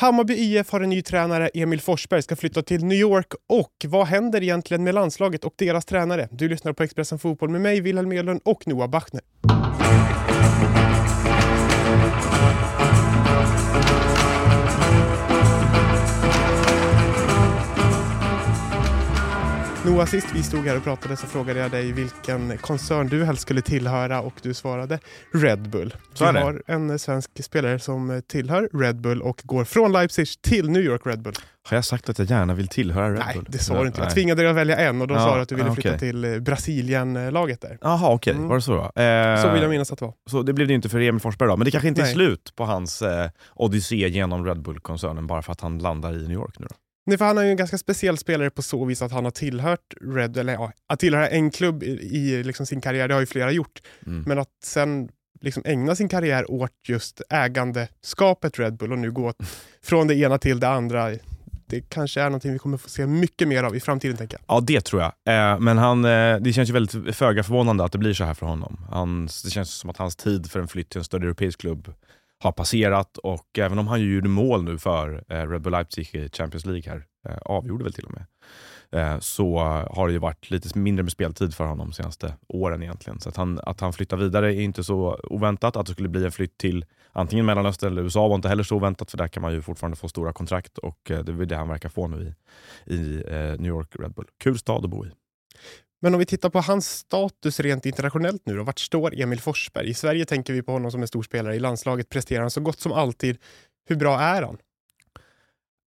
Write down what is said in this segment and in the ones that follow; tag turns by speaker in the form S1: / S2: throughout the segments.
S1: Hammarby IF har en ny tränare, Emil Forsberg, ska flytta till New York och vad händer egentligen med landslaget och deras tränare? Du lyssnar på Expressen Fotboll med mig, Wilhelm Edlund och Noah Bachner. Noah, sist vi stod här och pratade så frågade jag dig vilken koncern du helst skulle tillhöra och du svarade Red Bull.
S2: Så är
S1: du har en svensk spelare som tillhör Red Bull och går från Leipzig till New York Red Bull.
S2: Har jag sagt att jag gärna vill tillhöra Red
S1: Nej,
S2: Bull?
S1: det sa du inte. Jag
S2: Nej.
S1: tvingade dig att välja en och då
S2: Ja,
S1: sa du att du ville
S2: ja,
S1: flytta
S2: okej.
S1: till eh, Brasilien-laget där.
S2: Jaha, okej.
S1: Mm.
S2: Var det så? Eh,
S1: Så vill jag minnas att det var.
S2: så det blev det inte för Emil Forsberg då, men det kanske inte är
S1: Nej.
S2: slut på hans eh, odyssé genom Red Bull-koncernen bara för att han landar i New York nu då?
S1: Nej, för han är ju en ganska speciell spelare på så vis att han har tillhört Red, eller ja, att tillhöra en klubb i, i liksom sin karriär, det har ju flera gjort.
S2: Mm.
S1: Men att sen liksom ägna sin karriär åt just ägandeskapet Red Bull och nu gå från det ena till det andra. Det kanske är någonting vi kommer få se mycket mer av i framtiden tänker jag.
S2: Ja, det tror jag. Eh, men han, eh, det känns ju väldigt föga förvånande att det blir så här för honom. Han, det känns som att hans tid för en flytt till en större europeisk klubb har passerat och även om han gjorde mål nu för eh, Red Bull Leipzig i Champions League här, eh, avgjorde väl till och med, eh, så har det ju varit lite mindre med speltid för honom de senaste åren egentligen. Så att han, att han flyttar vidare är inte så oväntat. Att det skulle bli en flytt till antingen Mellanöstern eller USA var inte heller så oväntat för där kan man ju fortfarande få stora kontrakt och det är väl det han verkar få nu i, i New York Red Bull. Kul stad att bo i.
S1: Men om vi tittar på hans status rent internationellt nu då, vart står Emil Forsberg? I Sverige tänker vi på honom som en stor spelare, i landslaget presterar han så gott som alltid. Hur bra är han?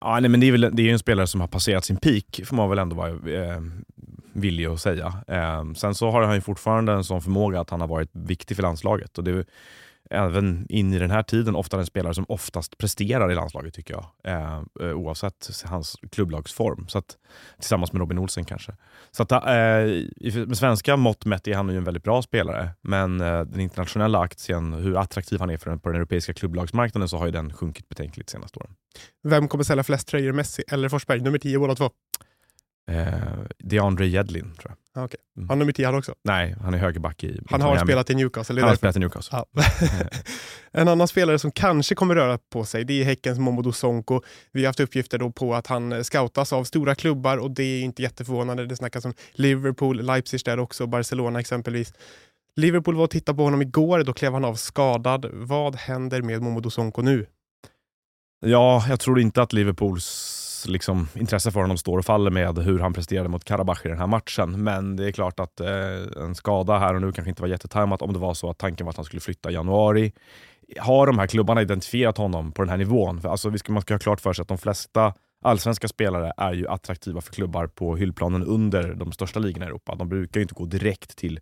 S2: Ja, nej, men det, är väl, det är ju en spelare som har passerat sin peak, får man väl ändå vara eh, villig att säga. Eh, sen så har han ju fortfarande en sån förmåga att han har varit viktig för landslaget. Och det är även in i den här tiden ofta den spelare som oftast presterar i landslaget tycker jag. Eh, eh, oavsett hans klubblagsform. Så att, tillsammans med Robin Olsen kanske. Så att, eh, med svenska mått mätt är han ju en väldigt bra spelare. Men eh, den internationella aktien, hur attraktiv han är för den, på den europeiska klubblagsmarknaden så har ju den sjunkit betänkligt de senaste åren.
S1: Vem kommer sälja flest tröjor, Messi eller Forsberg? Nummer 10 båda två.
S2: Eh, DeAndre Jedlin tror jag.
S1: Ah, okay.
S2: Mm.
S1: Han nummer 10 han också.
S2: Nej, han är högerback i
S1: Han har
S2: Miami.
S1: spelat i Newcastle. är
S2: Han har spelat i Newcastle.
S1: Ja. en annan spelare som kanske kommer röra på sig det är Häckens Momodou Sonko. Vi har haft uppgifter då på att han eh, scoutas av stora klubbar och det är inte jätteförvånande. Det snackas om Liverpool, Leipzig där också, Barcelona exempelvis. Liverpool var och tittade på honom igår, då klev han av skadad. Vad händer med Momodou Sonko nu?
S2: Ja, jag tror inte att Liverpools liksom, intresse för honom står och faller med hur han presterade mot Karabach i den här matchen. Men det är klart att eh, en skada här och nu kanske inte var jättetajmat om det var så att tanken var att han skulle flytta i januari. Har de här klubbarna identifierat honom på den här nivån? För alltså, vi ska, man ska ha klart för sig att de flesta allsvenska spelare är ju attraktiva för klubbar på hyllplanen under de största ligorna i Europa. De brukar ju inte gå direkt till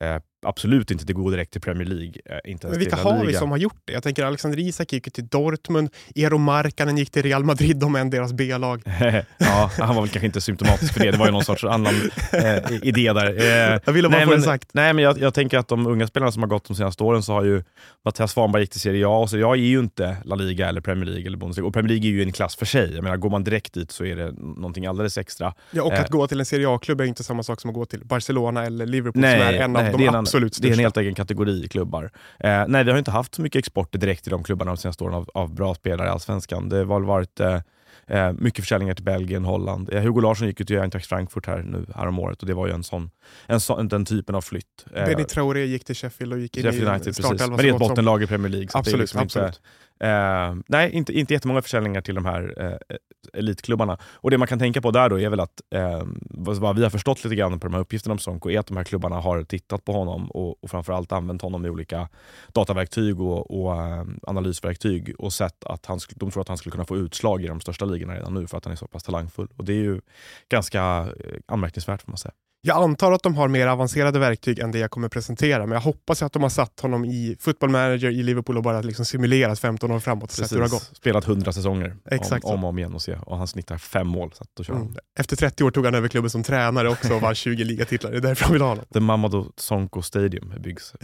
S2: Eh, absolut inte det går direkt till Premier League. Eh, inte ens
S1: Men vilka har vi som har gjort det? Jag tänker Alexander Isak gick till Dortmund, Eero Markkanen gick till Real Madrid, är en deras B-lag.
S2: ja, han var väl kanske inte symptomatisk för det. Det var ju någon sorts annan eh, idé där. Eh,
S1: Jag ville bara
S2: nej,
S1: få det
S2: men,
S1: sagt.
S2: nej, men jag, jag tänker att de unga spelarna som har gått de senaste åren så har ju Mattias Svanberg gick till Serie A Serie A är ju inte La Liga eller Premier League eller Bundesliga. Och Premier League är ju en klass för sig. Jag menar, går man direkt dit så är det någonting alldeles extra.
S1: Ja, och
S2: Eh.
S1: att gå till en Serie A-klubb är inte samma sak som att gå till Barcelona eller Liverpool
S2: Nej,
S1: som är en
S2: nej,
S1: av
S2: det
S1: de absolut
S2: Det är en helt egen kategori klubbar. Eh, nej, vi har inte haft så mycket export direkt till de klubbarna de senaste åren av, av bra spelare i Allsvenskan. Det har varit eh, eh, mycket försäljningar till Belgien, Holland. Eh, Hugo Larsson gick ju till Eintracht Frankfurt här nu häromåret och det var ju en sån, en sån, den typen av flytt. Eh,
S1: Benny Traoré gick till Sheffield och gick in
S2: Sheffield
S1: i
S2: United, precis.
S1: startelvan
S2: Men det är ett
S1: som-
S2: bottenlag i Premier League. så att det är
S1: Absolut,
S2: liksom inte,
S1: absolut.
S2: Eh, nej, inte, inte jättemånga försäljningar till de här eh, elitklubbarna. Och Det man kan tänka på där då är väl att, eh, vad vad vi har förstått lite grann på de här uppgifterna om Sonko, är att de här klubbarna har tittat på honom och, och framförallt använt honom i olika dataverktyg och, och eh, analysverktyg och sett att han, de tror att han skulle kunna få utslag i de största ligorna redan nu för att han är så pass talangfull. Och Det är ju ganska eh, anmärkningsvärt får man säga.
S1: Jag antar att de har mer avancerade verktyg än det jag kommer presentera, men jag hoppas att de har satt honom i football manager i Liverpool och bara liksom simulerat 15 år framåt och sett hur det har gått.
S2: Spelat 100 säsonger
S1: Exakt
S2: om, om och om igen och se. Och han snittar fem mål. Så att han.
S1: Mm. Efter 30 år tog han över klubben som tränare också och vann 20 ligatitlar. Det är därför de vill ha honom.
S2: The Mamadou Sonko Stadium byggs.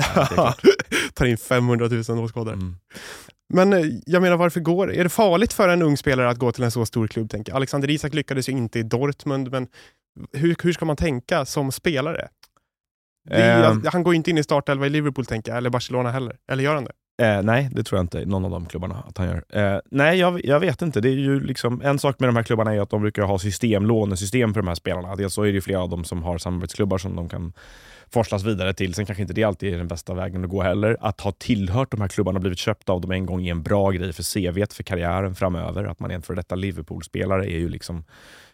S1: Tar in 500 000 åskådare.
S2: Mm.
S1: Men eh, jag menar, varför går Är det farligt för en ung spelare att gå till en så stor klubb? Tänker? Alexander Isak lyckades ju inte i Dortmund, men hur, hur ska man tänka som spelare? Det
S2: Ehm.
S1: han går ju inte in i startelva i Liverpool, tänker jag, eller Barcelona heller. Eller gör han det?
S2: Eh, nej, det tror jag inte någon av de klubbarna att han gör. Eh, nej, jag, jag, vet inte. Det är ju liksom, en sak med de här klubbarna är att de brukar ha system, lånesystem för de här spelarna. Dels så är det flera av dem som har samarbetsklubbar som de kan forslas vidare till. Sen kanske inte det alltid är den bästa vägen att gå heller. Att ha tillhört de här klubbarna och blivit köpt av dem en gång är en bra grej för CV, för karriären framöver. Att man är en för detta Liverpool-spelare är ju liksom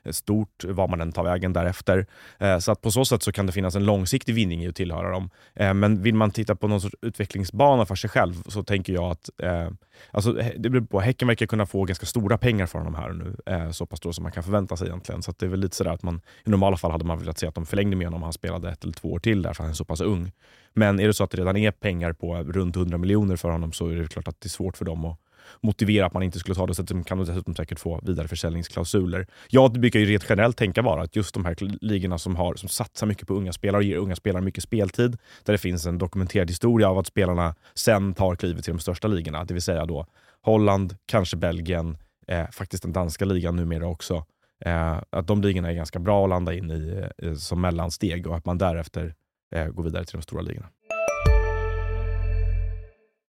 S2: Eh, stort vad man än tar vägen därefter. Eh, så att på så sätt så kan det finnas en långsiktig vinning i att tillhöra dem. Eh, men vill man titta på någon sorts utvecklingsbana för sig själv så tänker jag att alltså, det beror på. Häcken verkar kunna få ganska stora pengar för honom här nu. Så pass stora som man kan förvänta sig egentligen. Så det är väl lite sådär att man i normala fall hade man velat se att de förlängde med honom om han spelade ett eller två år till där för han är så pass ung. Men är det så att det redan är pengar på runt 100 miljoner för honom så är det klart att det är svårt för dem att motivera att man inte skulle ta det. Så de kan dessutom säkert få vidareförsäljningsklausuler. Jag brukar ju rent generellt tänka vara att just de här ligorna som, har, som satsar mycket på unga spelare och ger unga spelare mycket speltid, där det finns en dokumenterad historia av att spelarna sen tar klivet till de största ligorna, det vill säga då Holland, kanske Belgien, eh, faktiskt den danska ligan numera också. Eh, att de ligorna är ganska bra att landa in i eh, som mellansteg och att man därefter eh, går vidare till de stora ligorna.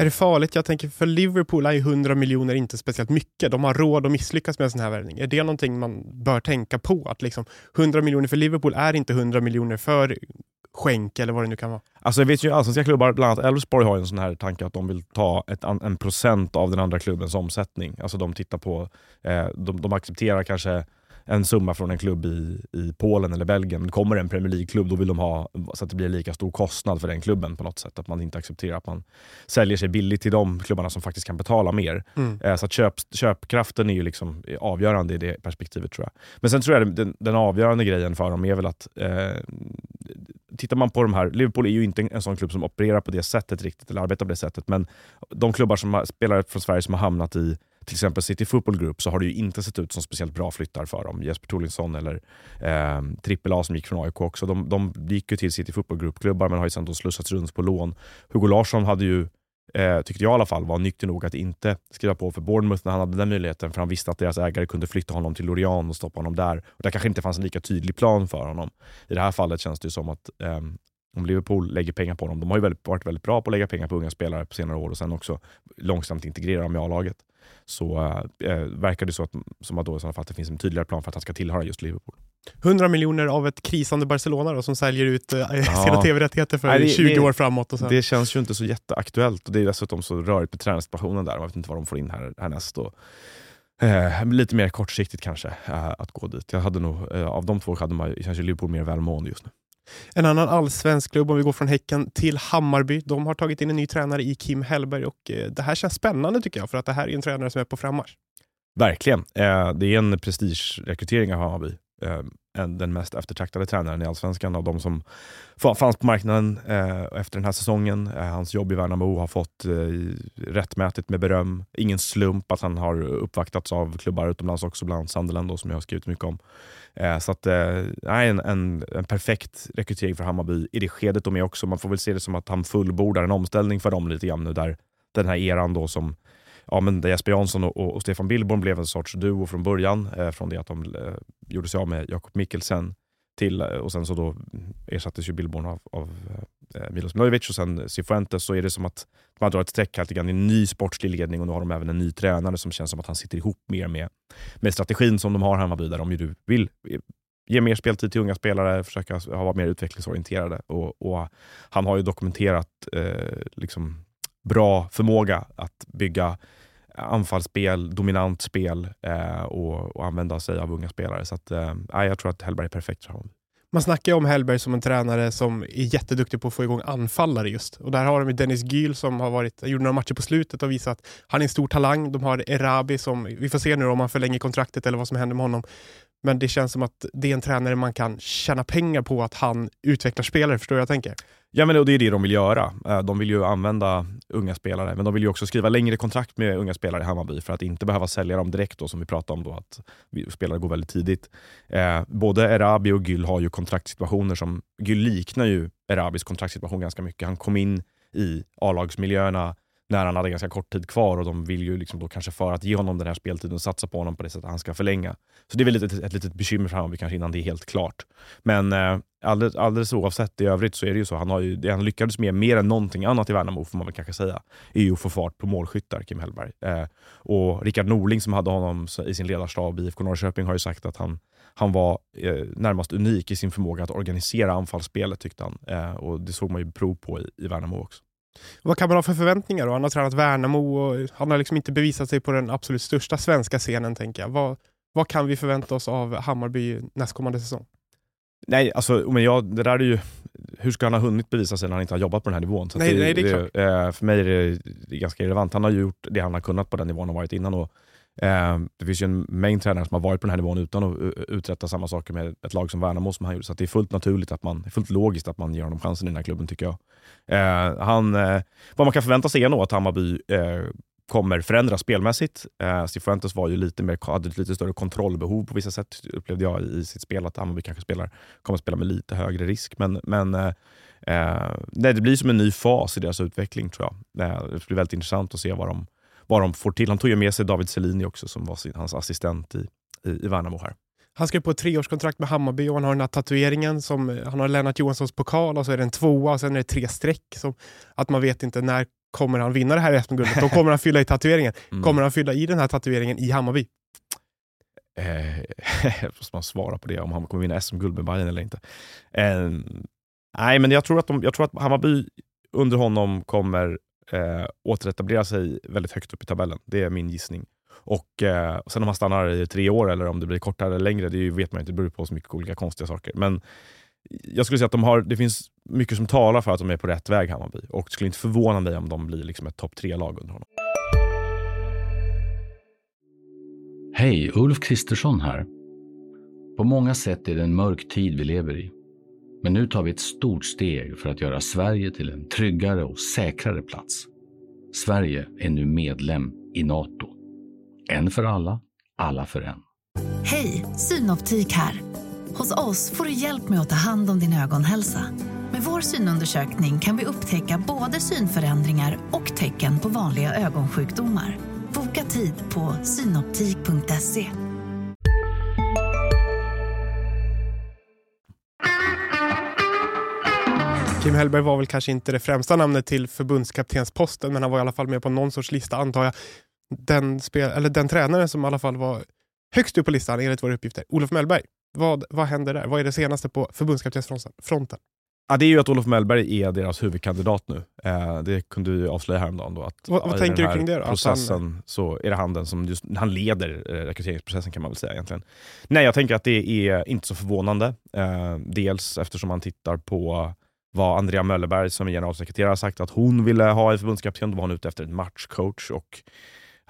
S1: Är det farligt? Jag tänker för Liverpool är ju 100 miljoner inte speciellt mycket. De har råd att misslyckas med en sån här värvning. Är det någonting man bör tänka på? Att liksom 100 miljoner för Liverpool är inte 100 miljoner för skänk eller vad det nu kan vara.
S2: Alltså jag vet ju allsvenska klubbar, bland annat Elfsborg har en sån här tanke att de vill ta ett, en procent av den andra klubbens omsättning. Alltså de tittar på, eh, de, de accepterar kanske en summa från en klubb i, i Polen eller Belgien. Kommer en Premier League-klubb, då vill de ha så att det blir lika stor kostnad för den klubben på något sätt. Att man inte accepterar att man säljer sig billigt till de klubbarna som faktiskt kan betala mer. Mm. Eh, så att köp, köpkraften är ju liksom avgörande i det perspektivet tror jag. Men sen tror jag den, den avgörande grejen för dem är väl att eh, tittar man på de här, Liverpool är ju inte en sån klubb som opererar på det sättet riktigt, eller arbetar på det sättet, men de klubbar som har, spelare från Sverige som har hamnat i till exempel City Football Group så har det ju inte sett ut som speciellt bra flyttar för dem. Jesper Torlinsson eller eh, A som gick från AIK också. De, de gick ju till City Football Group-klubbar men har ju sen slussats runt på lån. Hugo Larsson hade ju eh, tyckte jag i alla fall, var nykter nog att inte skriva på för Bournemouth när han hade den möjligheten, för han visste att deras ägare kunde flytta honom till Lorient och stoppa honom där. Och det kanske inte fanns en lika tydlig plan för honom. I det här fallet känns det som att eh, om Liverpool lägger pengar på honom, de har ju väldigt, varit väldigt bra på att lägga pengar på unga spelare på senare år och sen också långsamt integrera dem i A-laget så äh, verkar det så att, som att, då, i fall att det finns en tydligare plan för att han ska tillhöra just Liverpool.
S1: 100 miljoner av ett krisande Barcelona då, som säljer ut äh, ja. sina tv-rättigheter för Nej, det, 20 det, år framåt. Och så.
S2: Det känns ju inte så jätteaktuellt och det är dessutom så rörigt med tränarsituationen där. Man vet inte vad de får in här, härnäst. Och, äh, lite mer kortsiktigt kanske att gå dit. Jag hade nog, av de två hade man kanske Liverpool mer välmående just nu.
S1: En annan allsvensk klubb, om vi går från Häcken till Hammarby, de har tagit in en ny tränare i Kim Hellberg och eh, det här känns spännande tycker jag, för att det här är en tränare som är på frammarsch.
S2: Verkligen. Eh, det är en prestigerekrytering av Hammarby. Eh, den mest eftertraktade tränaren i Allsvenskan av de som fanns på marknaden eh, efter den här säsongen. Eh, hans jobb i Värnamo har fått eh, rättmätigt med beröm. Ingen slump att han har uppvaktats av klubbar utomlands också, bland annat Sunderland då, som jag har skrivit mycket om. Eh, så att, eh, en, en, en, perfekt rekrytering för Hammarby i det skedet de är också. Man får väl se det som att han fullbordar en omställning för dem lite grann nu, där den här eran då som ja, men Jesper Jansson och, och, Stefan Billborn blev en sorts duo från början. Eh, från det att de eh, gjorde sig av med Jakob Mikkelsen till, eh, och sen så då ersattes ju Billborn av, av eh, Milos Milojevic och sen Cifuentes så är det som att man drar ett streck här lite grann i en ny sportslig ledning och nu har de även en ny tränare som känns som att han sitter ihop mer med, med strategin som de har Hammarby där de ju vill eh, ge mer speltid till unga spelare, försöka vara mer utvecklingsorienterade. Och, och han har ju dokumenterat eh, liksom bra förmåga att bygga anfallsspel, dominant spel eh, och, och, använda sig av unga spelare. Så att, eh, jag tror att Hellberg är perfekt för honom.
S1: Man snackar om Hellberg som en tränare som är jätteduktig på att få igång anfallare just. Och där har de Dennis Gyl som har varit, gjorde några matcher på slutet och visat att han är en stor talang. De har Erabi som, vi får se nu om han förlänger kontraktet eller vad som händer med honom. Men det känns som att det är en tränare man kan tjäna pengar på att han utvecklar spelare, förstår jag tänker?
S2: Ja, men det är det de vill göra. Eh, de vill ju använda unga spelare, men de vill ju också skriva längre kontrakt med unga spelare i Hammarby för att inte behöva sälja dem direkt, då, som vi pratade om, då, att spelare går väldigt tidigt. Eh, både Erabi och Gül har ju kontraktsituationer som... Gül liknar ju Erabis kontraktssituation ganska mycket. Han kom in i A-lagsmiljöerna när han hade ganska kort tid kvar och de vill ju liksom då kanske för att ge honom den här speltiden och satsa på honom på det sättet han ska förlänga. Så det är väl ett, ett, ett litet bekymmer för Hammarby kanske innan det är helt klart. Men eh, alldeles, alldeles oavsett i övrigt så är det ju så. Han har ju, det han lyckades med mer än någonting annat i Värnamo får man väl kanske säga, är ju att få fart på målskyttar, Kim Hellberg. Eh, och Rickard Norling som hade honom i sin ledarstab i IFK Norrköping har ju sagt att han han var eh, närmast unik i sin förmåga att organisera anfallsspelet tyckte han. Eh, och Det såg man ju prov på i, i Värnamo också.
S1: Vad kan man ha för förväntningar då? Han har tränat Värnamo och han har liksom inte bevisat sig på den absolut största svenska scenen. tänker jag. Vad, vad kan vi förvänta oss av Hammarby nästkommande säsong?
S2: Nej, alltså, men jag, det där är ju, hur ska han ha hunnit bevisa sig när han inte har jobbat på den här nivån? Så
S1: nej,
S2: det,
S1: nej, det är
S2: det, eh, för mig är det, ganska irrelevant. Han har gjort det han har kunnat på den nivån han varit innan. Och, Eh, det finns ju en mängd tränare som har varit på den här nivån utan att eh, uträtta samma saker med ett lag som Värnamo som han gjorde. Så det är fullt naturligt, att man, fullt logiskt att man ger honom chansen i den här klubben tycker jag. Eh, han, vad man kan förvänta sig är nog att Hammarby kommer förändras spelmässigt. Eh, Cifuentes var ju lite mer, hade ett lite större kontrollbehov på vissa sätt, upplevde jag i sitt spel. Att Hammarby kanske spelar, kommer att spela med lite högre risk. Men, men eh, nej, det blir som en ny fas i deras utveckling tror jag. Det blir väldigt intressant att se vad de, vad de får till. Han tog ju med sig David Selini också som var sin, hans assistent i, i, i Värnamo här.
S1: Han skrev på ett treårskontrakt med Hammarby och han har den här tatueringen som han har Lennart Johanssons pokal och så är det en tvåa och sen är det tre streck. Som, att man vet inte när kommer han vinna det här SM-guldet. Då kommer han fylla i tatueringen. Mm. Kommer han fylla i den här tatueringen i Hammarby?
S2: Eh, måste man svara på det, om han kommer vinna SM-guld med Bayern eller inte. Eh, nej, men jag tror, att de, jag tror att Hammarby under honom kommer eh, återetablera sig väldigt högt upp i tabellen. Det är min gissning. Och eh, Sen om han stannar i tre år eller om det blir kortare eller längre, det vet man inte. Det beror på så mycket olika konstiga saker. Men jag skulle säga att de har, det finns mycket som talar för att de är på rätt väg, Hammarby. Och det skulle inte förvåna mig om de blir liksom ett topp tre-lag under honom.
S3: Hej, Ulf Kristersson här. På många sätt är det en mörk tid vi lever i. Men nu tar vi ett stort steg för att göra Sverige till en tryggare och säkrare plats. Sverige är nu medlem i Nato. En för alla, alla för en.
S4: Hej, Synoptik här. Hos oss får du hjälp med att ta hand om din ögonhälsa. Med vår synundersökning kan vi upptäcka både synförändringar och tecken på vanliga ögonsjukdomar. Boka tid på synoptik.se.
S1: Kim Hellberg var väl kanske inte det främsta namnet till förbundskaptensposten men han var i alla fall med på någon sorts lista antar jag. Den, spel, eller den tränare som i alla fall var högst upp på listan enligt våra uppgifter, Olof Mellberg. Vad, vad händer där? Vad är det senaste på förbundskaptensfronten?
S2: Ja, det är ju att Olof Mellberg är deras huvudkandidat nu. Eh, det kunde du avslöja häromdagen. Då, att
S1: vad, vad tänker du kring det? Då?
S2: processen han... så är det han den som just, han leder eh, rekryteringsprocessen kan man väl säga egentligen. Nej, jag tänker att det är inte så förvånande. Eh, dels eftersom man tittar på vad Andrea Möllerberg som är generalsekreterare har sagt att hon ville ha i förbundskapten. Då var hon ute efter en matchcoach och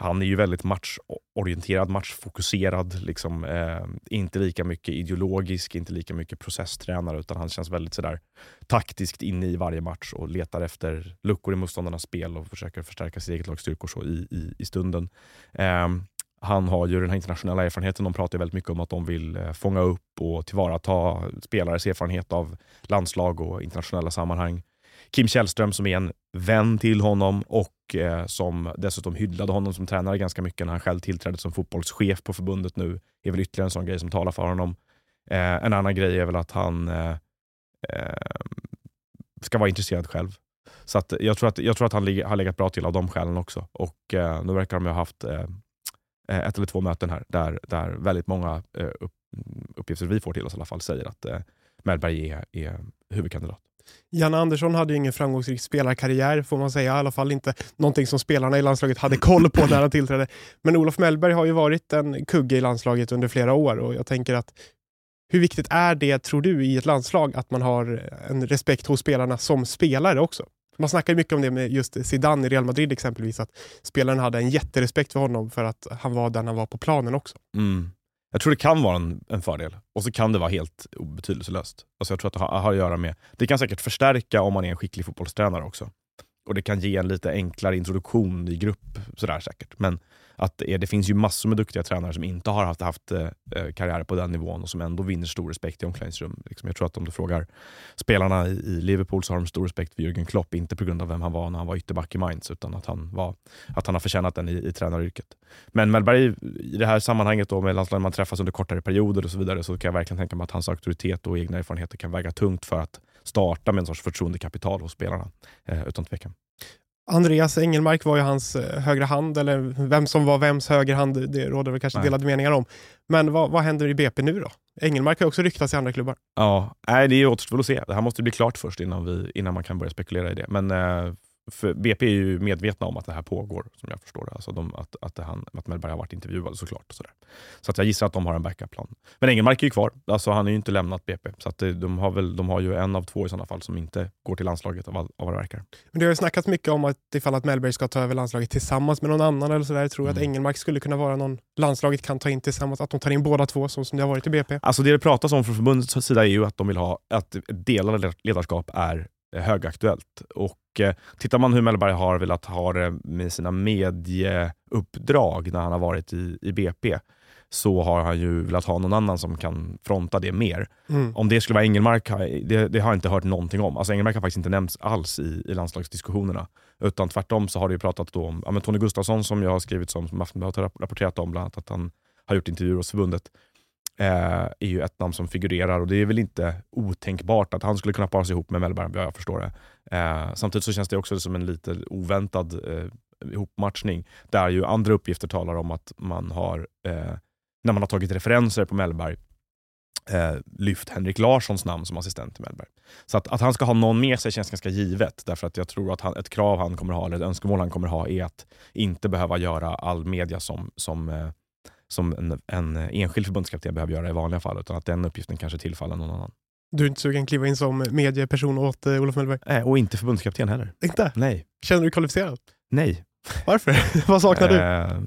S2: han är ju väldigt matchorienterad, matchfokuserad. Liksom, eh, inte lika mycket ideologisk, inte lika mycket processtränare, utan han känns väldigt sådär taktiskt inne i varje match och letar efter luckor i motståndarnas spel och försöker förstärka sitt eget lags styrkor så i, i, i stunden. Eh, han har ju den här internationella erfarenheten. De pratar väldigt mycket om att de vill eh, fånga upp och tillvarata spelares erfarenhet av landslag och internationella sammanhang. Kim Källström som är en vän till honom och eh, som dessutom hyllade honom som tränare ganska mycket när han själv tillträdde som fotbollschef på förbundet nu, är väl ytterligare en sån grej som talar för honom. Eh, en annan grej är väl att han eh, eh ska vara intresserad själv. Så att jag, tror att, jag tror att han har legat bra till av de skälen också. Och eh, Nu verkar de ha haft ett eller två möten här där, där väldigt många upp, uppgifter vi får till oss i alla fall säger att eh, Mellberg är, är huvudkandidat.
S1: Janne Andersson hade ju ingen framgångsrik spelarkarriär, får man säga. I alla fall inte någonting som spelarna i landslaget hade koll på när han tillträdde. Men Olof Mellberg har ju varit en kugge i landslaget under flera år och jag tänker att hur viktigt är det, tror du, i ett landslag att man har en respekt hos spelarna som spelare också? Man snackar mycket om det med just Zidane i Real Madrid exempelvis, att spelaren hade en jätterespekt för honom för att han var den han var på planen också.
S2: Mm. Jag tror det kan vara en, en fördel och så kan det vara helt betydelselöst. Alltså jag tror att det har, har att göra med, det kan säkert förstärka om man är en skicklig fotbollstränare också. Och det kan ge en lite enklare introduktion i grupp, sådär säkert. Men att det, det finns ju massor med duktiga tränare som inte har haft, haft eh, karriär på den nivån och som ändå vinner stor respekt i omklädningsrum. Liksom, jag tror att om du frågar spelarna i, i, Liverpool så har de stor respekt för Jürgen Klopp, inte på grund av vem han var när han var ytterback i Mainz, utan att han, var, att han har förtjänat den i, i tränaryrket. Men Mellberg, i det här sammanhanget då med landslaget man träffas under kortare perioder och så vidare, så kan jag verkligen tänka mig att hans auktoritet och egna erfarenheter kan väga tungt för att starta med en sorts förtroendekapital hos spelarna, eh, utan tvekan.
S1: Andreas Engelmark var ju hans eh, högra hand, eller vem som var vems höger hand, det råder väl kanske Nej. delade meningar om. Men vad, vad händer i BP nu då? Engelmark har också ryktats i andra klubbar.
S2: Ja, nej, det återstår att se. Det här måste bli klart först innan, vi, innan man kan börja spekulera i det. Men eh, för BP är ju medvetna om att det här pågår, som jag förstår det. Alltså de, att, att, han, att Mellberg har varit intervjuad såklart. Och sådär. Så att jag gissar att de har en backup-plan. Men Engelmark är ju kvar. Alltså han har ju inte lämnat BP. Så att det, de, har väl, de har ju en av två i sådana fall som inte går till landslaget av, av vad det verkar.
S1: Men det har ju snackats mycket om att ifall att Mellberg ska ta över landslaget tillsammans med någon annan eller sådär. Tror mm. att Engelmark skulle kunna vara någon landslaget kan ta in tillsammans. Att de tar in båda två så som det har varit i BP.
S2: Alltså det det pratas om från förbundets sida är ju att de vill ha att delade ledarskap är högaktuellt. Och eh, tittar man hur Mellberg har velat ha det med sina medieuppdrag när han har varit i, i BP, så har han ju velat ha någon annan som kan fronta det mer. Mm. Om det skulle vara Engelmark, det, det, har jag inte hört någonting om. Alltså Engelmark har faktiskt inte nämnts alls i, i landslagsdiskussionerna. Utan tvärtom så har det ju pratat om ja, Tony Gustafsson som jag har skrivit som, som Aftonbladet har rapporterat om, bland annat att han har gjort intervjuer hos förbundet eh, är ju ett namn som figurerar och det är väl inte otänkbart att han skulle kunna paras ihop med Mellberg, vad jag förstår det. Eh, samtidigt så känns det också som en lite oväntad eh, ihopmatchning, där ju andra uppgifter talar om att man har, eh, när man har tagit referenser på Mellberg, eh, lyft Henrik Larssons namn som assistent till Mellberg. Så att, att han ska ha någon med sig känns ganska givet, därför att jag tror att han, ett krav han kommer ha, eller ett önskemål han kommer ha, är att inte behöva göra all media som, som eh, som en, en enskild förbundskapten behöver göra i vanliga fall, utan att den uppgiften kanske tillfaller någon annan.
S1: Du är inte sugen att kliva in som medieperson åt uh, Olof Mellberg?
S2: Nej, och inte förbundskapten heller.
S1: Inte?
S2: Nej.
S1: Känner du dig kvalificerad?
S2: Nej.
S1: Varför? Vad saknar du?
S2: Eh,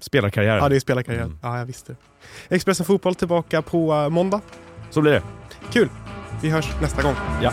S2: spelarkarriären.
S1: Ja, det är spelarkarriären. Mm. Ja, jag visste. Expressen Fotboll tillbaka på uh, måndag.
S2: Så blir det.
S1: Kul. Vi hörs nästa gång.
S2: Ja.